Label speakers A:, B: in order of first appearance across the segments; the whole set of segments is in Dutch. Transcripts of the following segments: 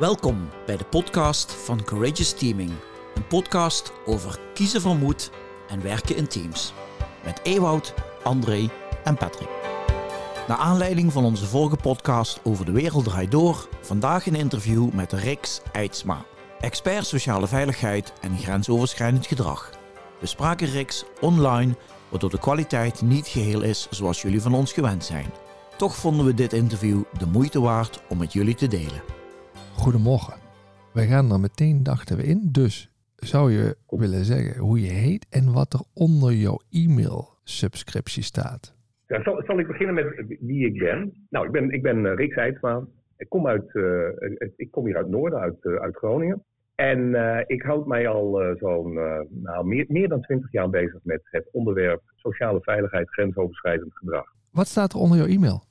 A: Welkom bij de podcast van Courageous Teaming. Een podcast over kiezen van moed en werken in teams. Met Ewoud, André en Patrick. Naar aanleiding van onze vorige podcast over de wereld draait door, vandaag een interview met Rix Eidsma, expert sociale veiligheid en grensoverschrijdend gedrag. We spraken Rix online, waardoor de kwaliteit niet geheel is zoals jullie van ons gewend zijn. Toch vonden we dit interview de moeite waard om met jullie te delen.
B: Goedemorgen. Wij gaan er meteen, dachten we in. Dus zou je willen zeggen hoe je heet en wat er onder jouw e-mail-subscriptie staat?
C: Ja, zal, zal ik beginnen met wie ik ben? Nou, ik ben, ik ben uh, Rick Heidsma. Ik kom, uit, uh, ik kom hier uit Noorden, uit, uh, uit Groningen. En ik houd mij al zo'n nou, meer, meer dan twintig jaar bezig met het onderwerp sociale veiligheid, grensoverschrijdend gedrag.
B: Wat staat er onder jouw e-mail?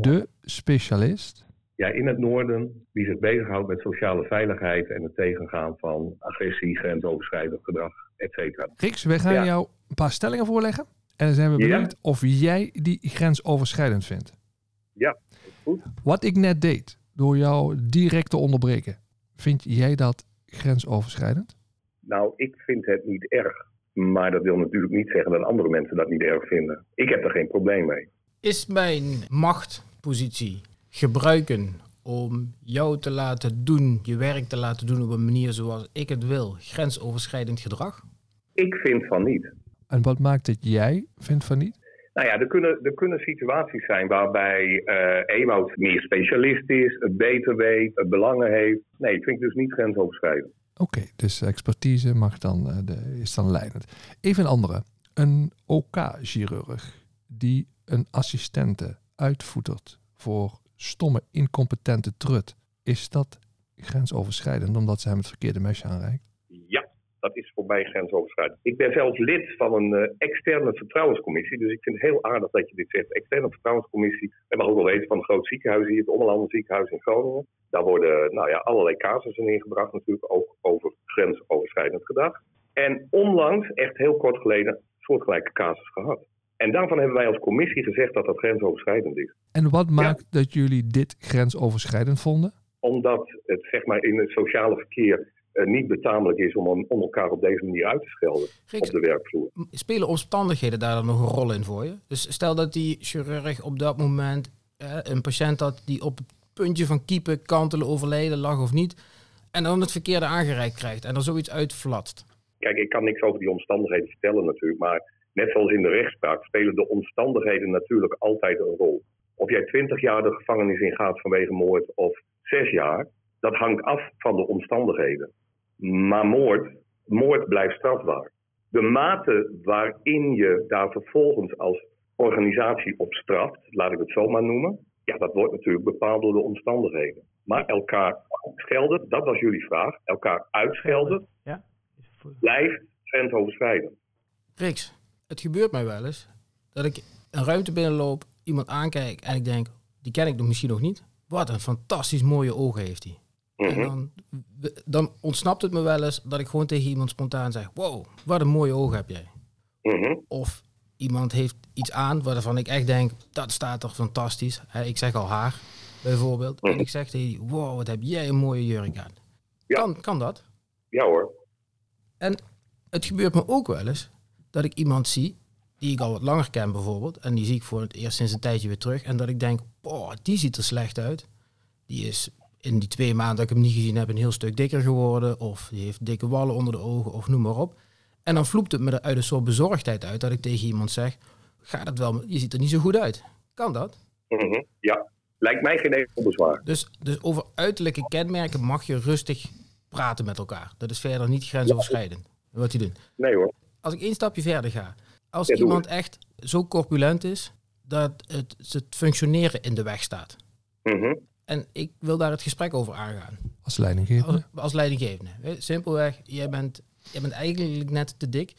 B: De specialist?
C: Ja, in het noorden die zich bezighoudt met sociale veiligheid en het tegengaan van agressie, grensoverschrijdend gedrag, et cetera.
B: Riks, wij gaan ja. jou een paar stellingen voorleggen. En dan zijn we benieuwd ja. of jij die grensoverschrijdend vindt.
C: Ja, goed.
B: Wat ik net deed, door jou direct te onderbreken, vind jij dat grensoverschrijdend?
C: Nou, ik vind het niet erg. Maar dat wil natuurlijk niet zeggen dat andere mensen dat niet erg vinden. Ik heb er geen probleem mee.
D: Is mijn machtpositie gebruiken om jou te laten doen, je werk te laten doen op een manier zoals ik het wil, grensoverschrijdend gedrag?
C: Ik vind van niet.
B: En wat maakt het jij vindt van niet?
C: Nou ja, er kunnen, er kunnen situaties zijn waarbij uh, Ewout meer specialist is, het beter weet, het belangen heeft. Nee, ik vind dus niet grensoverschrijdend.
B: Oké, okay, dus expertise mag dan, uh, de, is dan leidend. Even een andere. Een OK-chirurg die een assistente uitvoetert voor stomme, incompetente trut. Is dat grensoverschrijdend omdat ze hem het verkeerde mesje aanreikt?
C: Ja, dat is voor mij grensoverschrijdend. Ik ben zelfs lid van een uh, externe vertrouwenscommissie. Dus ik vind het heel aardig dat je dit zegt. Externe vertrouwenscommissie. En mag ook wel weten van een groot ziekenhuis hier, het Ommelanden ziekenhuis in Groningen. Daar worden nou ja, allerlei casussen ingebracht natuurlijk, ook over grensoverschrijdend gedrag. En onlangs, echt heel kort geleden, soortgelijke casus gehad. En daarvan hebben wij als commissie gezegd dat dat grensoverschrijdend is.
B: En wat maakt ja. dat jullie dit grensoverschrijdend vonden?
C: Omdat het zeg maar, in het sociale verkeer uh, niet betamelijk is om, om elkaar op deze manier uit te schelden op de werkvloer.
D: Spelen omstandigheden daar dan nog een rol in voor je? Dus stel dat die chirurg op dat moment uh, een patiënt had die op het puntje van kiepen, kantelen, overleden lag of niet, en dan het verkeerde aangereikt krijgt en er zoiets uitflatst.
C: Kijk, ik kan niks over die omstandigheden vertellen natuurlijk, maar Net zoals in de rechtspraak spelen de omstandigheden natuurlijk altijd een rol. Of jij twintig jaar de gevangenis in gaat vanwege moord of zes jaar, dat hangt af van de omstandigheden. Maar moord, moord blijft strafbaar. De mate waarin je daar vervolgens als organisatie op straft, laat ik het zo maar noemen, ja, dat wordt natuurlijk bepaald door de omstandigheden. Maar elkaar schelden, dat was jullie vraag, elkaar uitschelden, ja. blijft grensoverschrijdend.
D: Riks, het gebeurt mij wel eens dat ik een ruimte binnenloop, iemand aankijk en ik denk, die ken ik nog misschien nog niet. Wat een fantastisch mooie ogen heeft hij.
C: Mhm.
D: dan, dan ontsnapt het me wel eens dat ik gewoon tegen iemand spontaan zeg, wow, wat een mooie ogen heb jij.
C: Mhm.
D: Of iemand heeft iets aan waarvan ik echt denk, dat staat er fantastisch. Ik zeg al haar, bijvoorbeeld. En ik zeg tegen die, wow, wat heb jij een mooie jurk aan.
C: Ja.
D: Kan, kan dat?
C: Ja hoor.
D: En het gebeurt me ook wel eens dat ik iemand zie die ik al wat langer ken bijvoorbeeld. En die zie ik voor het eerst sinds een tijdje weer terug. En dat ik denk, boah, die ziet er slecht uit. Die is in die twee maanden dat ik hem niet gezien heb een heel stuk dikker geworden. Of die heeft dikke wallen onder de ogen of noem maar op. En dan vloept het me uit een soort bezorgdheid uit dat ik tegen iemand zeg, gaat het wel, je ziet er niet zo goed uit. Kan dat?
C: Mhm. Ja, lijkt mij geen enkel bezwaar.
D: Dus, dus over uiterlijke kenmerken mag je rustig praten met elkaar. Dat is verder niet grensoverschrijdend. Wat die doen.
C: Nee hoor.
D: Als ik één stapje verder ga. Als
C: Ja,
D: iemand echt zo corpulent is dat het, het functioneren in de weg staat.
C: Mhm.
D: En ik wil daar het gesprek over aangaan.
B: Als leidinggevende?
D: Als, als leidinggevende. Simpelweg, jij bent, jij bent eigenlijk net te dik.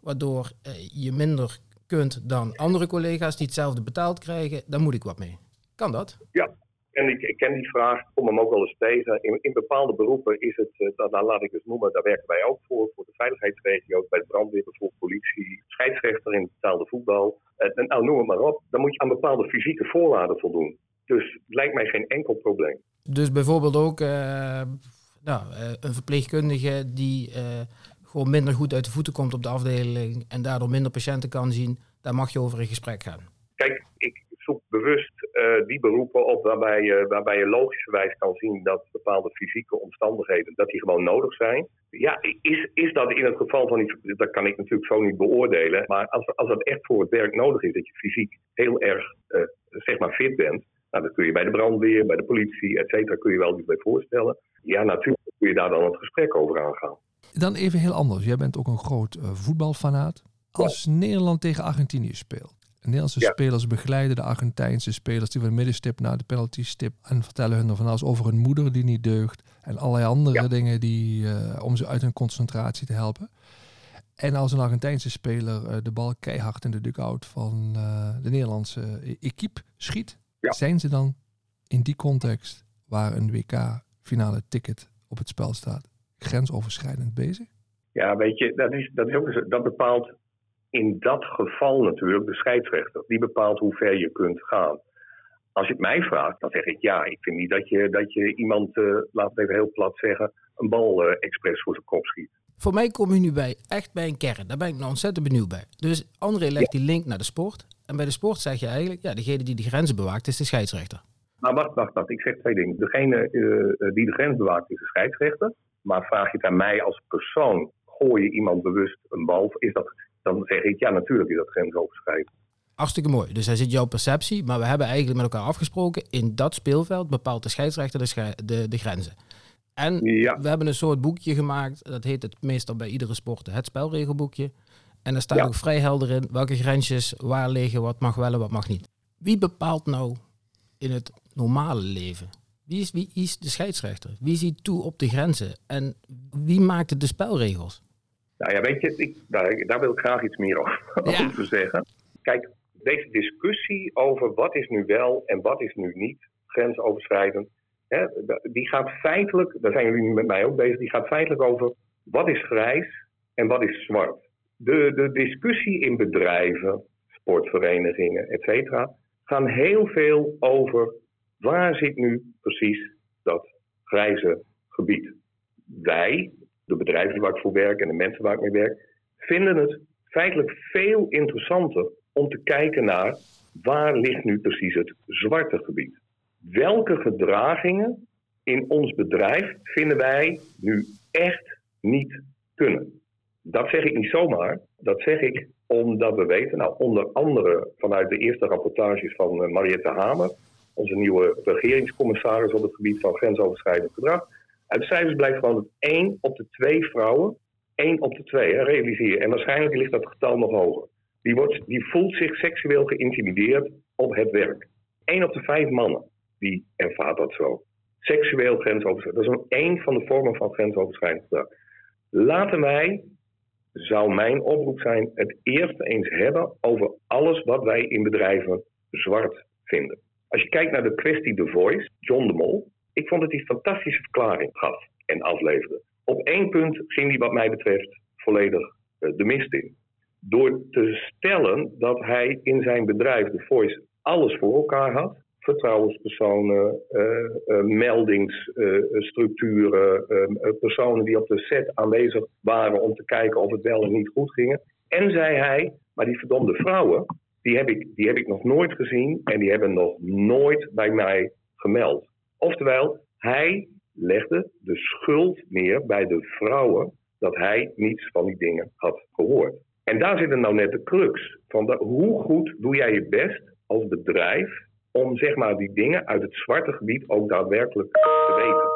D: Waardoor eh, je minder kunt dan andere collega's die hetzelfde betaald krijgen. Daar moet ik wat mee. Kan dat?
C: Ja, en ik, ik ken die vraag, ik kom hem ook wel eens tegen. In, in bepaalde beroepen is het, eh, dat, nou, laat ik het noemen, daar werken wij ook voor. Voor de veiligheidsregio's, bij de brandweer, bijvoorbeeld politie, scheidsrechter in het betaalde voetbal. Eh, en, nou, noem het maar op. Dan moet je aan bepaalde fysieke voorwaarden voldoen. Dus het lijkt mij geen enkel probleem.
D: Dus bijvoorbeeld ook uh, nou, een verpleegkundige die gewoon minder goed uit de voeten komt op de afdeling en daardoor minder patiënten kan zien, daar mag je over in gesprek gaan.
C: Kijk, ik zoek bewust die beroepen op waarbij je, waarbij je logischerwijs kan zien dat bepaalde fysieke omstandigheden dat die gewoon nodig zijn. Ja, is, is dat in het geval van die, dat kan ik natuurlijk zo niet beoordelen, maar als, als dat echt voor het werk nodig is, dat je fysiek heel erg zeg maar fit bent, nou, dat kun je bij de brandweer, bij de politie, et cetera, kun je wel iets bij voorstellen. Ja, natuurlijk kun je daar dan het gesprek over aangaan.
B: Dan even heel anders. Jij bent ook een groot uh, voetbalfanaat. Als Nederland tegen Argentinië speelt. Nederlandse spelers begeleiden de Argentijnse spelers die van de middenstip naar de penalty stip en vertellen hun er van alles over hun moeder die niet deugt en allerlei andere dingen die, uh, om ze uit hun concentratie te helpen. En als een Argentijnse speler uh, de bal keihard in de dugout van de Nederlandse equipe schiet, zijn ze dan in die context waar een WK-finale ticket op het spel staat, grensoverschrijdend bezig?
C: Ja, weet je, dat, is, dat, dat bepaalt in dat geval natuurlijk de scheidsrechter. Die bepaalt hoe ver je kunt gaan. Als je het mij vraagt, dan zeg ik ja. Ik vind niet dat je, dat je iemand, uh, laat het even heel plat zeggen, een bal uh, expres voor zijn kop schiet.
D: Voor mij kom je nu bij, echt bij een kern. Daar ben ik nou ontzettend benieuwd bij. Dus André legt die link naar de sport. En bij de sport zeg je eigenlijk, ja, degene die de grenzen bewaakt is de scheidsrechter.
C: Nou, wacht, wacht, wacht. Ik zeg twee dingen. Degene uh, die de grens bewaakt is de scheidsrechter. Maar vraag je het aan mij als persoon, gooi je iemand bewust een bal, is dat, dan zeg ik, ja, natuurlijk is dat grensoverschrijdend.
D: Hartstikke mooi. Dus hij zit jouw perceptie, maar we hebben eigenlijk met elkaar afgesproken, in dat speelveld bepaalt de scheidsrechter de, de, de grenzen. En we hebben een soort boekje gemaakt, dat heet het meestal bij iedere sport het spelregelboekje. En daar staat ook vrij helder in welke grensjes waar liggen, wat mag wel en wat mag niet. Wie bepaalt nou in het normale leven? Wie is, wie is de scheidsrechter? Wie ziet toe op de grenzen? En wie maakt de spelregels?
C: Nou ja, weet je, ik, daar, daar, wil ik graag iets meer over, over zeggen. Kijk, deze discussie over wat is nu wel en wat is nu niet grensoverschrijdend, hè, die gaat feitelijk, daar zijn jullie met mij ook bezig, die gaat feitelijk over wat is grijs en wat is zwart. De, de discussie in bedrijven, sportverenigingen, et cetera, gaan heel veel over waar zit nu precies dat grijze gebied. Wij, de bedrijven waar ik voor werk en de mensen waar ik mee werk, vinden het feitelijk veel interessanter om te kijken naar waar ligt nu precies het zwarte gebied. Welke gedragingen in ons bedrijf vinden wij nu echt niet kunnen? Dat zeg ik niet zomaar. Dat zeg ik omdat we weten, nou, onder andere vanuit de eerste rapportages van uh, Mariette Hamer, onze nieuwe regeringscommissaris op het gebied van grensoverschrijdend gedrag. Uit cijfers blijkt gewoon dat één op de twee vrouwen, één op de twee, hè, realiseer En waarschijnlijk ligt dat getal nog hoger. Die, wordt, die voelt zich seksueel geïntimideerd op het werk. Eén op de vijf mannen, die ervaart dat zo. Seksueel grensoverschrijdend. Dat is een één van de vormen van grensoverschrijdend gedrag. Laten wij zou mijn oproep zijn het eerst eens hebben over alles wat wij in bedrijven zwart vinden. Als je kijkt naar de kwestie The Voice, John de Mol, ik vond dat hij fantastische verklaring gaf en afleverde. Op één punt ging hij wat mij betreft volledig eh, de mist in. Door te stellen dat hij in zijn bedrijf The Voice alles voor elkaar had, vertrouwenspersonen, uh, uh, meldingsstructuren, personen die op de set aanwezig waren om te kijken of het wel of niet goed ging. En zei hij, maar die verdomde vrouwen, die heb, ik, die heb ik nog nooit gezien en die hebben nog nooit bij mij gemeld. Oftewel, hij legde de schuld neer bij de vrouwen dat hij niets van die dingen had gehoord. En daar zit nou net de crux van hoe goed doe jij je best als bedrijf om zeg maar die dingen uit het zwarte gebied ook daadwerkelijk te weten.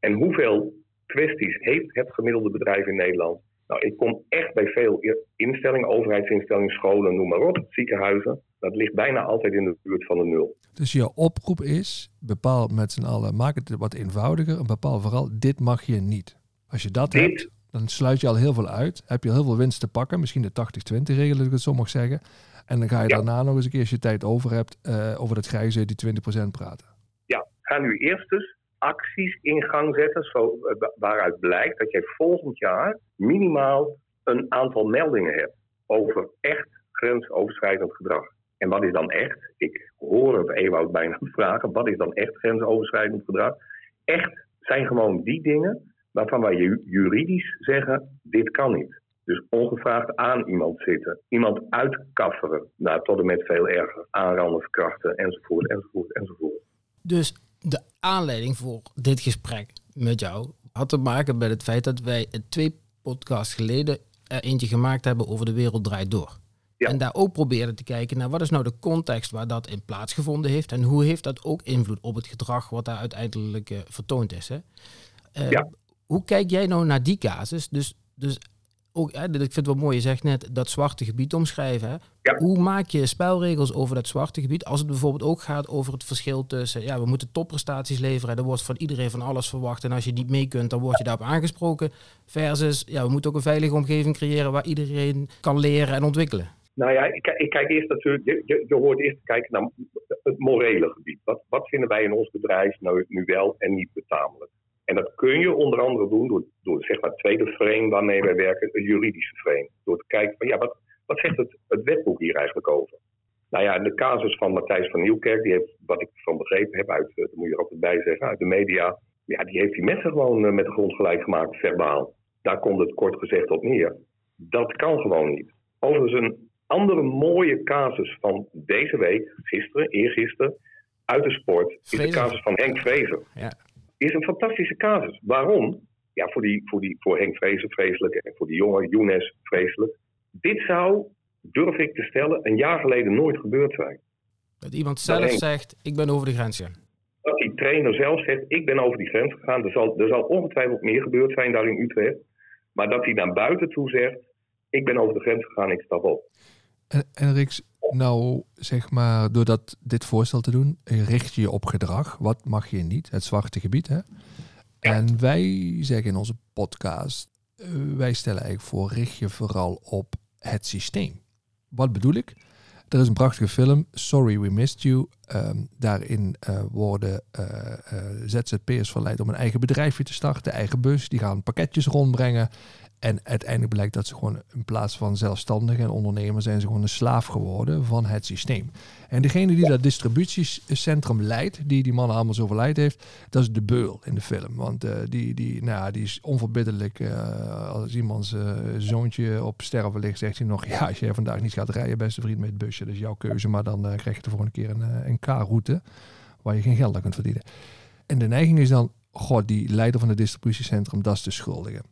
C: En hoeveel kwesties heeft het gemiddelde bedrijf in Nederland? Nou, ik kom echt bij veel instellingen, overheidsinstellingen, scholen, noem maar op, ziekenhuizen. Dat ligt bijna altijd in de buurt van de nul.
B: Dus je oproep is, bepaal met z'n allen, maak het wat eenvoudiger en bepaal vooral, dit mag je niet. Als je dat hebt, dan sluit je al heel veel uit. Heb je heel veel winst te pakken, misschien de 80-20 regel, als ik het zo mag zeggen. En dan ga je daarna nog eens een keer, als je tijd over hebt, uh, over dat grijze, die 20% praten.
C: Ja, ga nu eerst dus acties in gang zetten, zo, uh, waaruit blijkt dat jij volgend jaar minimaal een aantal meldingen hebt over echt grensoverschrijdend gedrag. En wat is dan echt? Ik hoor het Ewout bijna vragen. Wat is dan echt grensoverschrijdend gedrag? Echt zijn gewoon die dingen waarvan wij juridisch zeggen: dit kan niet. Dus ongevraagd aan iemand zitten, iemand uitkafferen, nou, tot en met veel erger, aanranden, verkrachten, enzovoort, enzovoort, enzovoort.
D: Dus de aanleiding voor dit gesprek met jou had te maken met het feit dat wij twee podcasts geleden er eentje gemaakt hebben over de wereld draait door. En daar ook probeerden te kijken naar wat is nou de context waar dat in plaatsgevonden heeft en hoe heeft dat ook invloed op het gedrag wat daar uiteindelijk uh, vertoond is. Hè? Uh, Hoe kijk jij nou naar die casus? Dus, dus ook, hè, ik vind het wel mooi, je zegt net dat zwarte gebied omschrijven. Hè? Hoe maak je spelregels over dat zwarte gebied? Als het bijvoorbeeld ook gaat over het verschil tussen, ja, we moeten topprestaties leveren. Er wordt van iedereen van alles verwacht. En als je niet mee kunt, dan word je daarop aangesproken. Versus, ja, we moeten ook een veilige omgeving creëren waar iedereen kan leren en ontwikkelen.
C: Nou ja, ik, ik kijk eerst natuurlijk, je, hoort eerst kijken naar het morele gebied. Wat, wat vinden wij in ons bedrijf nou nu wel en niet betamelijk? En dat kun je onder andere doen door, door zeg maar, het tweede frame waarmee wij werken, het juridische frame. Door te kijken van ja, wat, wat zegt het, het wetboek hier eigenlijk over? Nou ja, de casus van Matthijs van Nieuwkerk, die heeft, wat ik van begrepen heb, uit, eh, moet je er altijd bij zeggen, uit de media, ja, die heeft die mensen gewoon eh, met de grond gelijk gemaakt, verbaal. Daar komt het kort gezegd op neer. Dat kan gewoon niet. Overigens een andere mooie casus van deze week, gisteren, eergisteren, uit de sport, is de casus van Henk Vrezer. Ja is een fantastische casus. Waarom? Ja, voor, die, voor, die, voor Henk Vrezen vreselijk en voor die jongen Younes vreselijk. Dit zou, durf ik te stellen, een jaar geleden nooit gebeurd zijn.
D: Dat iemand zelf zegt, ik ben over de grens gegaan.
C: Dat die trainer zelf zegt, ik ben over die grens gegaan. Er zal, er zal ongetwijfeld meer gebeurd zijn daar in Utrecht. Maar dat hij naar buiten toe zegt, ik ben over de grens gegaan, ik stap op.
B: En, en Riks, nou, zeg maar, door dat, dit voorstel te doen, richt je je op gedrag. Wat mag je niet? Het zwarte gebied, hè? En wij zeggen in onze podcast, uh, wij stellen eigenlijk voor, richt je vooral op het systeem. Wat bedoel ik? Er is een prachtige film, Sorry We Missed You. Um, daarin uh, worden uh, ZZP'ers verleid om een eigen bedrijfje te starten, eigen bus. Die gaan pakketjes rondbrengen. En uiteindelijk blijkt dat ze gewoon in plaats van zelfstandig en ondernemer zijn ze gewoon een slaaf geworden van het systeem. En degene die dat distributiecentrum leidt, die die man allemaal zo verleid heeft, dat is de beul in de film. Want uh, die, die, nou, die is onverbiddelijk. Uh, als iemands uh, zoontje op sterven ligt, zegt hij nog, ja, als jij vandaag niet gaat rijden, beste vriend, met het busje, dat is jouw keuze. Maar dan krijg je de volgende keer een, een K-route waar je geen geld aan kunt verdienen. En de neiging is dan, god, die leider van het distributiecentrum, dat is de schuldige.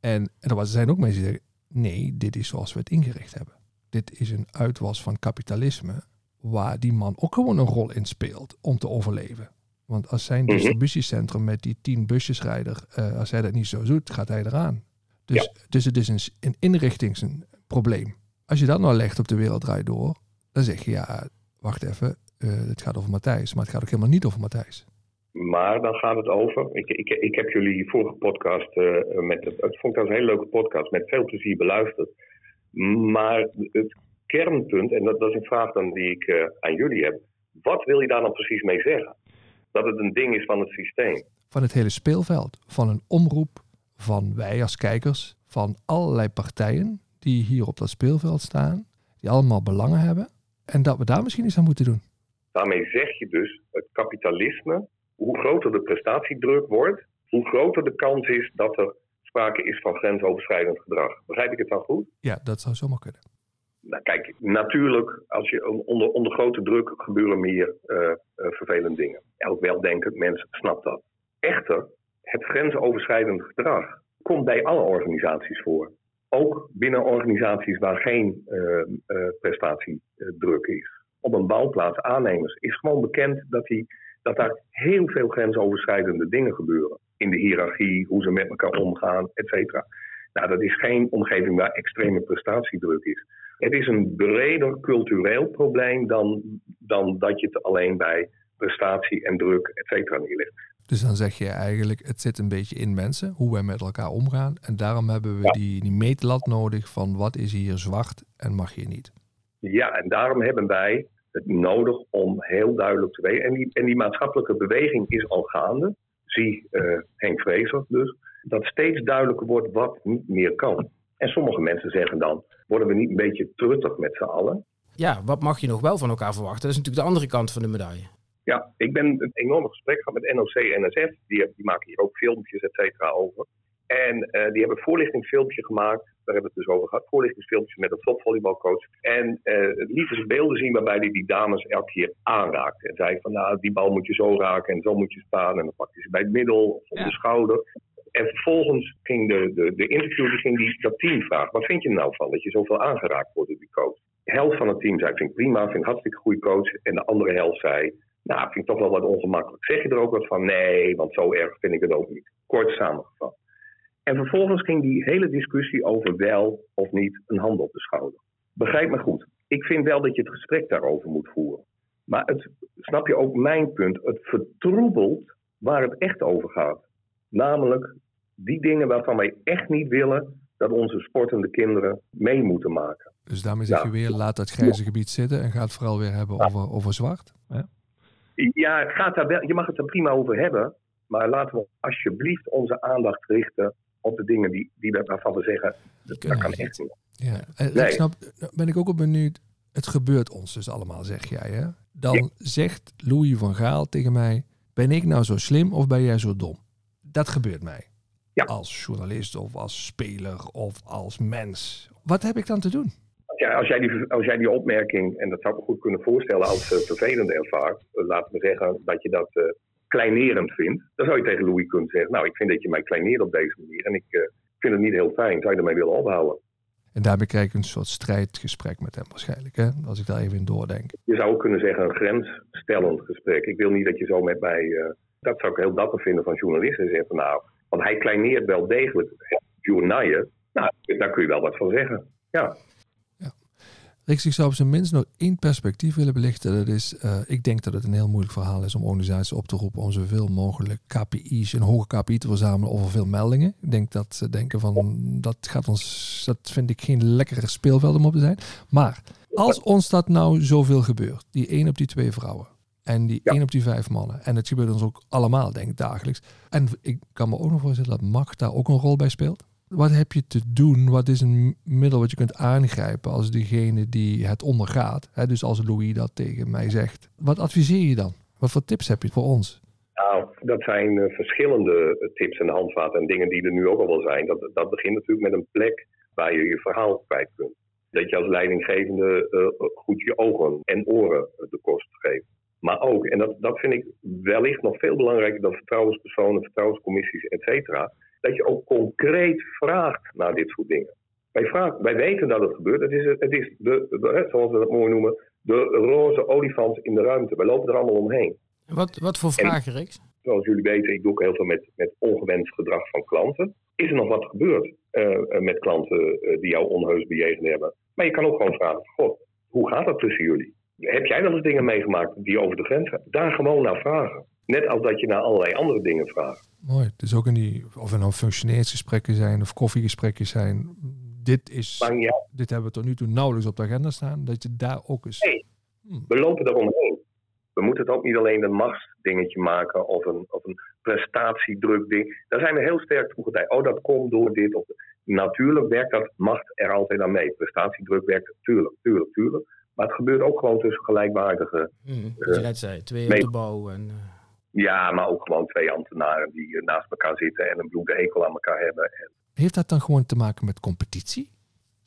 B: En, en er zijn ook mensen die zeggen, nee, dit is zoals we het ingericht hebben. Dit is een uitwas van kapitalisme waar die man ook gewoon een rol in speelt om te overleven. Want als zijn mhm. distributiecentrum met die tien busjesrijder, uh, als hij dat niet zo doet, gaat hij eraan. Dus, dus het is een, een inrichtingsprobleem. Als je dat nou legt op de wereld draait door, dan zeg je ja, wacht even, uh, het gaat over Matthijs, maar het gaat ook helemaal niet over Matthijs.
C: Maar dan gaat het over. Ik, ik, ik heb jullie vorige podcast. Uh, met het, vond ik een hele leuke podcast. Met veel plezier beluisterd. Maar het kernpunt, en dat, dat is een vraag dan die ik uh, aan jullie heb. Wat wil je daar dan precies mee zeggen? Dat het een ding is van het systeem.
B: Van het hele speelveld. Van een omroep. Van wij als kijkers. Van allerlei partijen die hier op dat speelveld staan. Die allemaal belangen hebben. En dat we daar misschien iets aan moeten doen.
C: Daarmee zeg je dus het kapitalisme hoe groter de prestatiedruk wordt, hoe groter de kans is dat er sprake is van grensoverschrijdend gedrag. Begrijp ik het dan goed?
B: Ja, dat zou zomaar kunnen.
C: Nou, kijk, natuurlijk, als je onder, onder grote druk gebeuren meer uh, vervelende dingen. Elk weldenkend mens snapt dat. Echter, het grensoverschrijdend gedrag komt bij alle organisaties voor. Ook binnen organisaties waar geen uh, prestatiedruk is. Op een bouwplaats aannemers is gewoon bekend dat die dat daar heel veel grensoverschrijdende dingen gebeuren. In de hiërarchie, hoe ze met elkaar omgaan, et cetera. Nou, dat is geen omgeving waar extreme prestatiedruk is. Het is een breder cultureel probleem dan, dan dat je het alleen bij prestatie en druk, et cetera, neerlegt.
B: Dus dan zeg je eigenlijk, het zit een beetje in mensen, hoe wij met elkaar omgaan. En daarom hebben we die, die meetlat nodig van wat is hier zwart en mag je niet.
C: Ja, en daarom hebben wij nodig om heel duidelijk te weten. En die, en die maatschappelijke beweging is al gaande. Zie uh, Henk Vrezer dus. Dat steeds duidelijker wordt wat niet meer kan. En sommige mensen zeggen dan: worden we niet een beetje truttig met z'n allen?
D: ja, wat mag je nog wel van elkaar verwachten? Dat is natuurlijk de andere kant van de medaille.
C: Ja, ik ben een enorme gesprek gehad met NOC en NSF. Die, die maken hier ook filmpjes, et cetera, over. En uh, die hebben een voorlichtingsfilmpje gemaakt. Daar hebben we het dus over gehad. Voorlichtingsfilmpje met een topvolleybalcoach. En uh, lieten ze beelden zien waarbij hij die dames elke keer aanraakte. En zei van nou, die bal moet je zo raken en zo moet je staan. En dan pakte ze bij het middel of op ja. de schouder. En vervolgens ging de, de, de interview die ging die, dat team vragen. Wat vind je er nou van dat je zoveel aangeraakt wordt door die coach? De helft van het team zei, vind ik prima, vind ik hartstikke goede coach. En de andere helft zei, nou, vind ik toch wel wat ongemakkelijk. Zeg je er ook wat van? Nee, want zo erg vind ik het ook niet. Kort samengevat. En vervolgens ging die hele discussie over wel of niet een hand op de schouder. Begrijp me goed. Ik vind wel dat je het gesprek daarover moet voeren. Maar het, snap je ook mijn punt? Het vertroebelt waar het echt over gaat. Namelijk die dingen waarvan wij echt niet willen dat onze sportende kinderen mee moeten maken.
B: Dus daarmee zeg je weer, laat dat grijze gebied zitten en ga het vooral weer hebben over, over zwart. Ja,
C: ja het gaat daar wel, je mag het er prima over hebben. Maar laten we alsjeblieft onze aandacht richten op de dingen die, die we, waarvan we zeggen, dat, dat kan echt niet.
B: Ja, en nee. ik snap, ben ik ook op benieuwd. Het gebeurt ons dus allemaal, zeg jij. Hè? Dan ja. zegt Louis van Gaal tegen mij: Ben ik nou zo slim of ben jij zo dom? Dat gebeurt mij.
C: Ja.
B: Als journalist of als speler of als mens. Wat heb ik dan te doen?
C: Ja, als, jij die, als jij die opmerking, en dat zou ik me goed kunnen voorstellen als uh, vervelend ervaart, uh, laten we zeggen dat je dat uh, kleinerend vindt, dan zou je tegen Louis kunnen zeggen: Nou, ik vind dat je mij kleineert op deze manier en ik vind het niet heel fijn. Zou je ermee willen ophouden?
B: En daarbij krijg ik een soort strijdgesprek met hem waarschijnlijk, hè? als ik daar even in doordenk.
C: Je zou ook kunnen zeggen een grensstellend gesprek. Ik wil niet dat je zo met mij... dat zou ik heel dapper vinden van journalisten. Zeggen van nou, want hij kleineert wel degelijk journaaien. Nou, daar kun je wel wat van zeggen. Ja.
B: Rick, ik zou op zijn minst nog één perspectief willen belichten. Dat is, uh, ik denk dat het een heel moeilijk verhaal is om organisaties op te roepen om zoveel mogelijk KPI's, een hoge KPI te verzamelen over veel meldingen. Ik denk dat ze denken van, dat gaat ons, dat vind ik geen lekkere speelveld om op te zijn. Maar als ons dat nou zoveel gebeurt, die één op die twee vrouwen, en die ja. één op die vijf mannen. En het gebeurt ons ook allemaal, denk ik, dagelijks. En ik kan me ook nog voorstellen dat macht daar ook een rol bij speelt. Wat heb je te doen? Wat is een middel wat je kunt aangrijpen als degene die het ondergaat? Hè, dus als Louis dat tegen mij zegt. Wat adviseer je dan? Wat voor tips heb je voor ons?
C: Nou, dat zijn uh, verschillende tips en handvaten en dingen die er nu ook al wel zijn. Dat, dat begint natuurlijk met een plek waar je je verhaal kwijt kunt. Dat je als leidinggevende uh, goed je ogen en oren de kost geeft. Maar ook, en dat, dat vind ik wellicht nog veel belangrijker dan vertrouwenspersonen, vertrouwenscommissies, et cetera dat je ook concreet vraagt naar dit soort dingen. Wij, vragen, wij weten dat het gebeurt. Het is, het is de, de, zoals we dat mooi noemen, de roze olifant in de ruimte. Wij lopen er allemaal omheen.
D: Wat, wat voor vragen, Rex?
C: Zoals jullie weten, ik doe ook heel veel met, met ongewenst gedrag van klanten. Is er nog wat gebeurd uh, met klanten uh, die jou onheus bejegend hebben? Maar je kan ook gewoon vragen, god, hoe gaat het tussen jullie? Heb jij wel eens dingen meegemaakt die over de grens gaan? Daar gewoon naar vragen. Net als dat je naar allerlei andere dingen vraagt.
B: Mooi. Dus ook in die, of er nou functioneringsgesprekken zijn of koffiegesprekken zijn. Dit, is,
C: ja.
B: dit hebben we tot nu toe nauwelijks op de agenda staan. Dat je daar ook eens...
C: Nee, hmm. we lopen eromheen. We moeten het ook niet alleen een machtsdingetje maken of een, of een prestatiedruk ding. Daar zijn we heel sterk toegewijd. Oh, dat komt door dit. Of, natuurlijk werkt dat macht er altijd aan mee. Prestatiedruk werkt, tuurlijk, tuurlijk, tuurlijk. Maar het gebeurt ook gewoon tussen gelijkwaardige...
D: Wat je net zei, twee op de bouw en... Uh...
C: Ja, maar ook gewoon twee ambtenaren die naast elkaar zitten en een bloede ekel aan elkaar hebben. En...
B: Heeft dat dan gewoon te maken met competitie?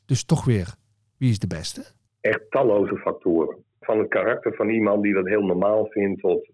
B: Dus toch weer, wie is de beste?
C: Echt talloze factoren. Van het karakter van iemand die dat heel normaal vindt, tot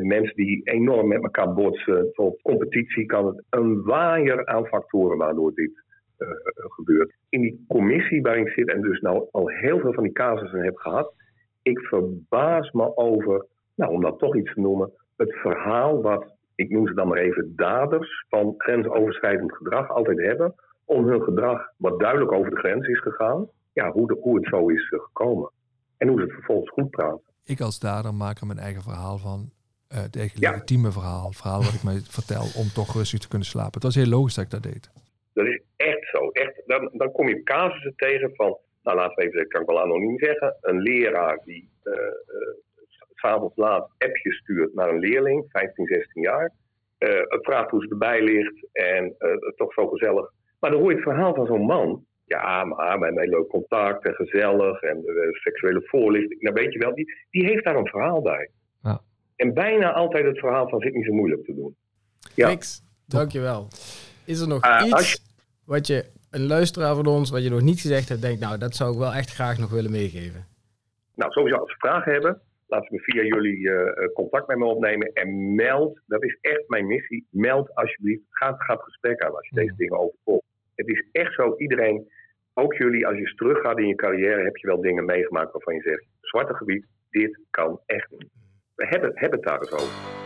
C: mensen die enorm met elkaar botsen, tot competitie kan het een waaier aan factoren waardoor dit uh, gebeurt. In die commissie waar ik zit en dus nou al heel veel van die casussen heb gehad, ik verbaas me over, nou om dat toch iets te noemen, het verhaal wat, ik noem ze dan maar even, daders van grensoverschrijdend gedrag altijd hebben. Om hun gedrag, wat duidelijk over de grens is gegaan, ja, hoe, de, hoe het zo is gekomen. En hoe ze het vervolgens goed praten.
B: Ik als dader maak er mijn eigen verhaal van. Uh, het eigen ja. legitieme verhaal. Het verhaal wat ik mij vertel om toch rustig te kunnen slapen. Het was heel logisch dat ik dat deed.
C: Dat is echt zo. Echt, dan, dan kom je casussen tegen van, nou laten we even zeggen, kan ik wel anoniem zeggen. Een leraar die uh, uh, s'avonds laat appjes stuurt naar een leerling, 15, 16 jaar. Uh, het vraagt hoe ze erbij ligt en uh, toch zo gezellig. Maar dan hoor je het verhaal van zo'n man. Ja, maar met een heel leuk contact en gezellig en uh, seksuele voorlichting. Nou, weet je wel, die, die heeft daar een verhaal bij.
B: Ja.
C: En bijna altijd het verhaal van zit niet zo moeilijk te doen. Ja.
D: Niks. Dankjewel. Is er nog iets
C: je-
D: wat je, een luisteraar van ons, wat je nog niet gezegd hebt, denkt, nou, dat zou ik wel echt graag nog willen meegeven.
C: Nou, sowieso als ze vragen hebben, laten ze via jullie eh, eh, contact met me opnemen. En meld, dat is echt mijn missie, meld alsjeblieft. Ga, ga het gesprek aan als je deze dingen overkomt. Het is echt zo, iedereen, ook jullie, als je eens teruggaat in je carrière, heb je wel dingen meegemaakt waarvan je zegt, zwarte gebied, dit kan echt niet. We hebben, hebben het daar eens over.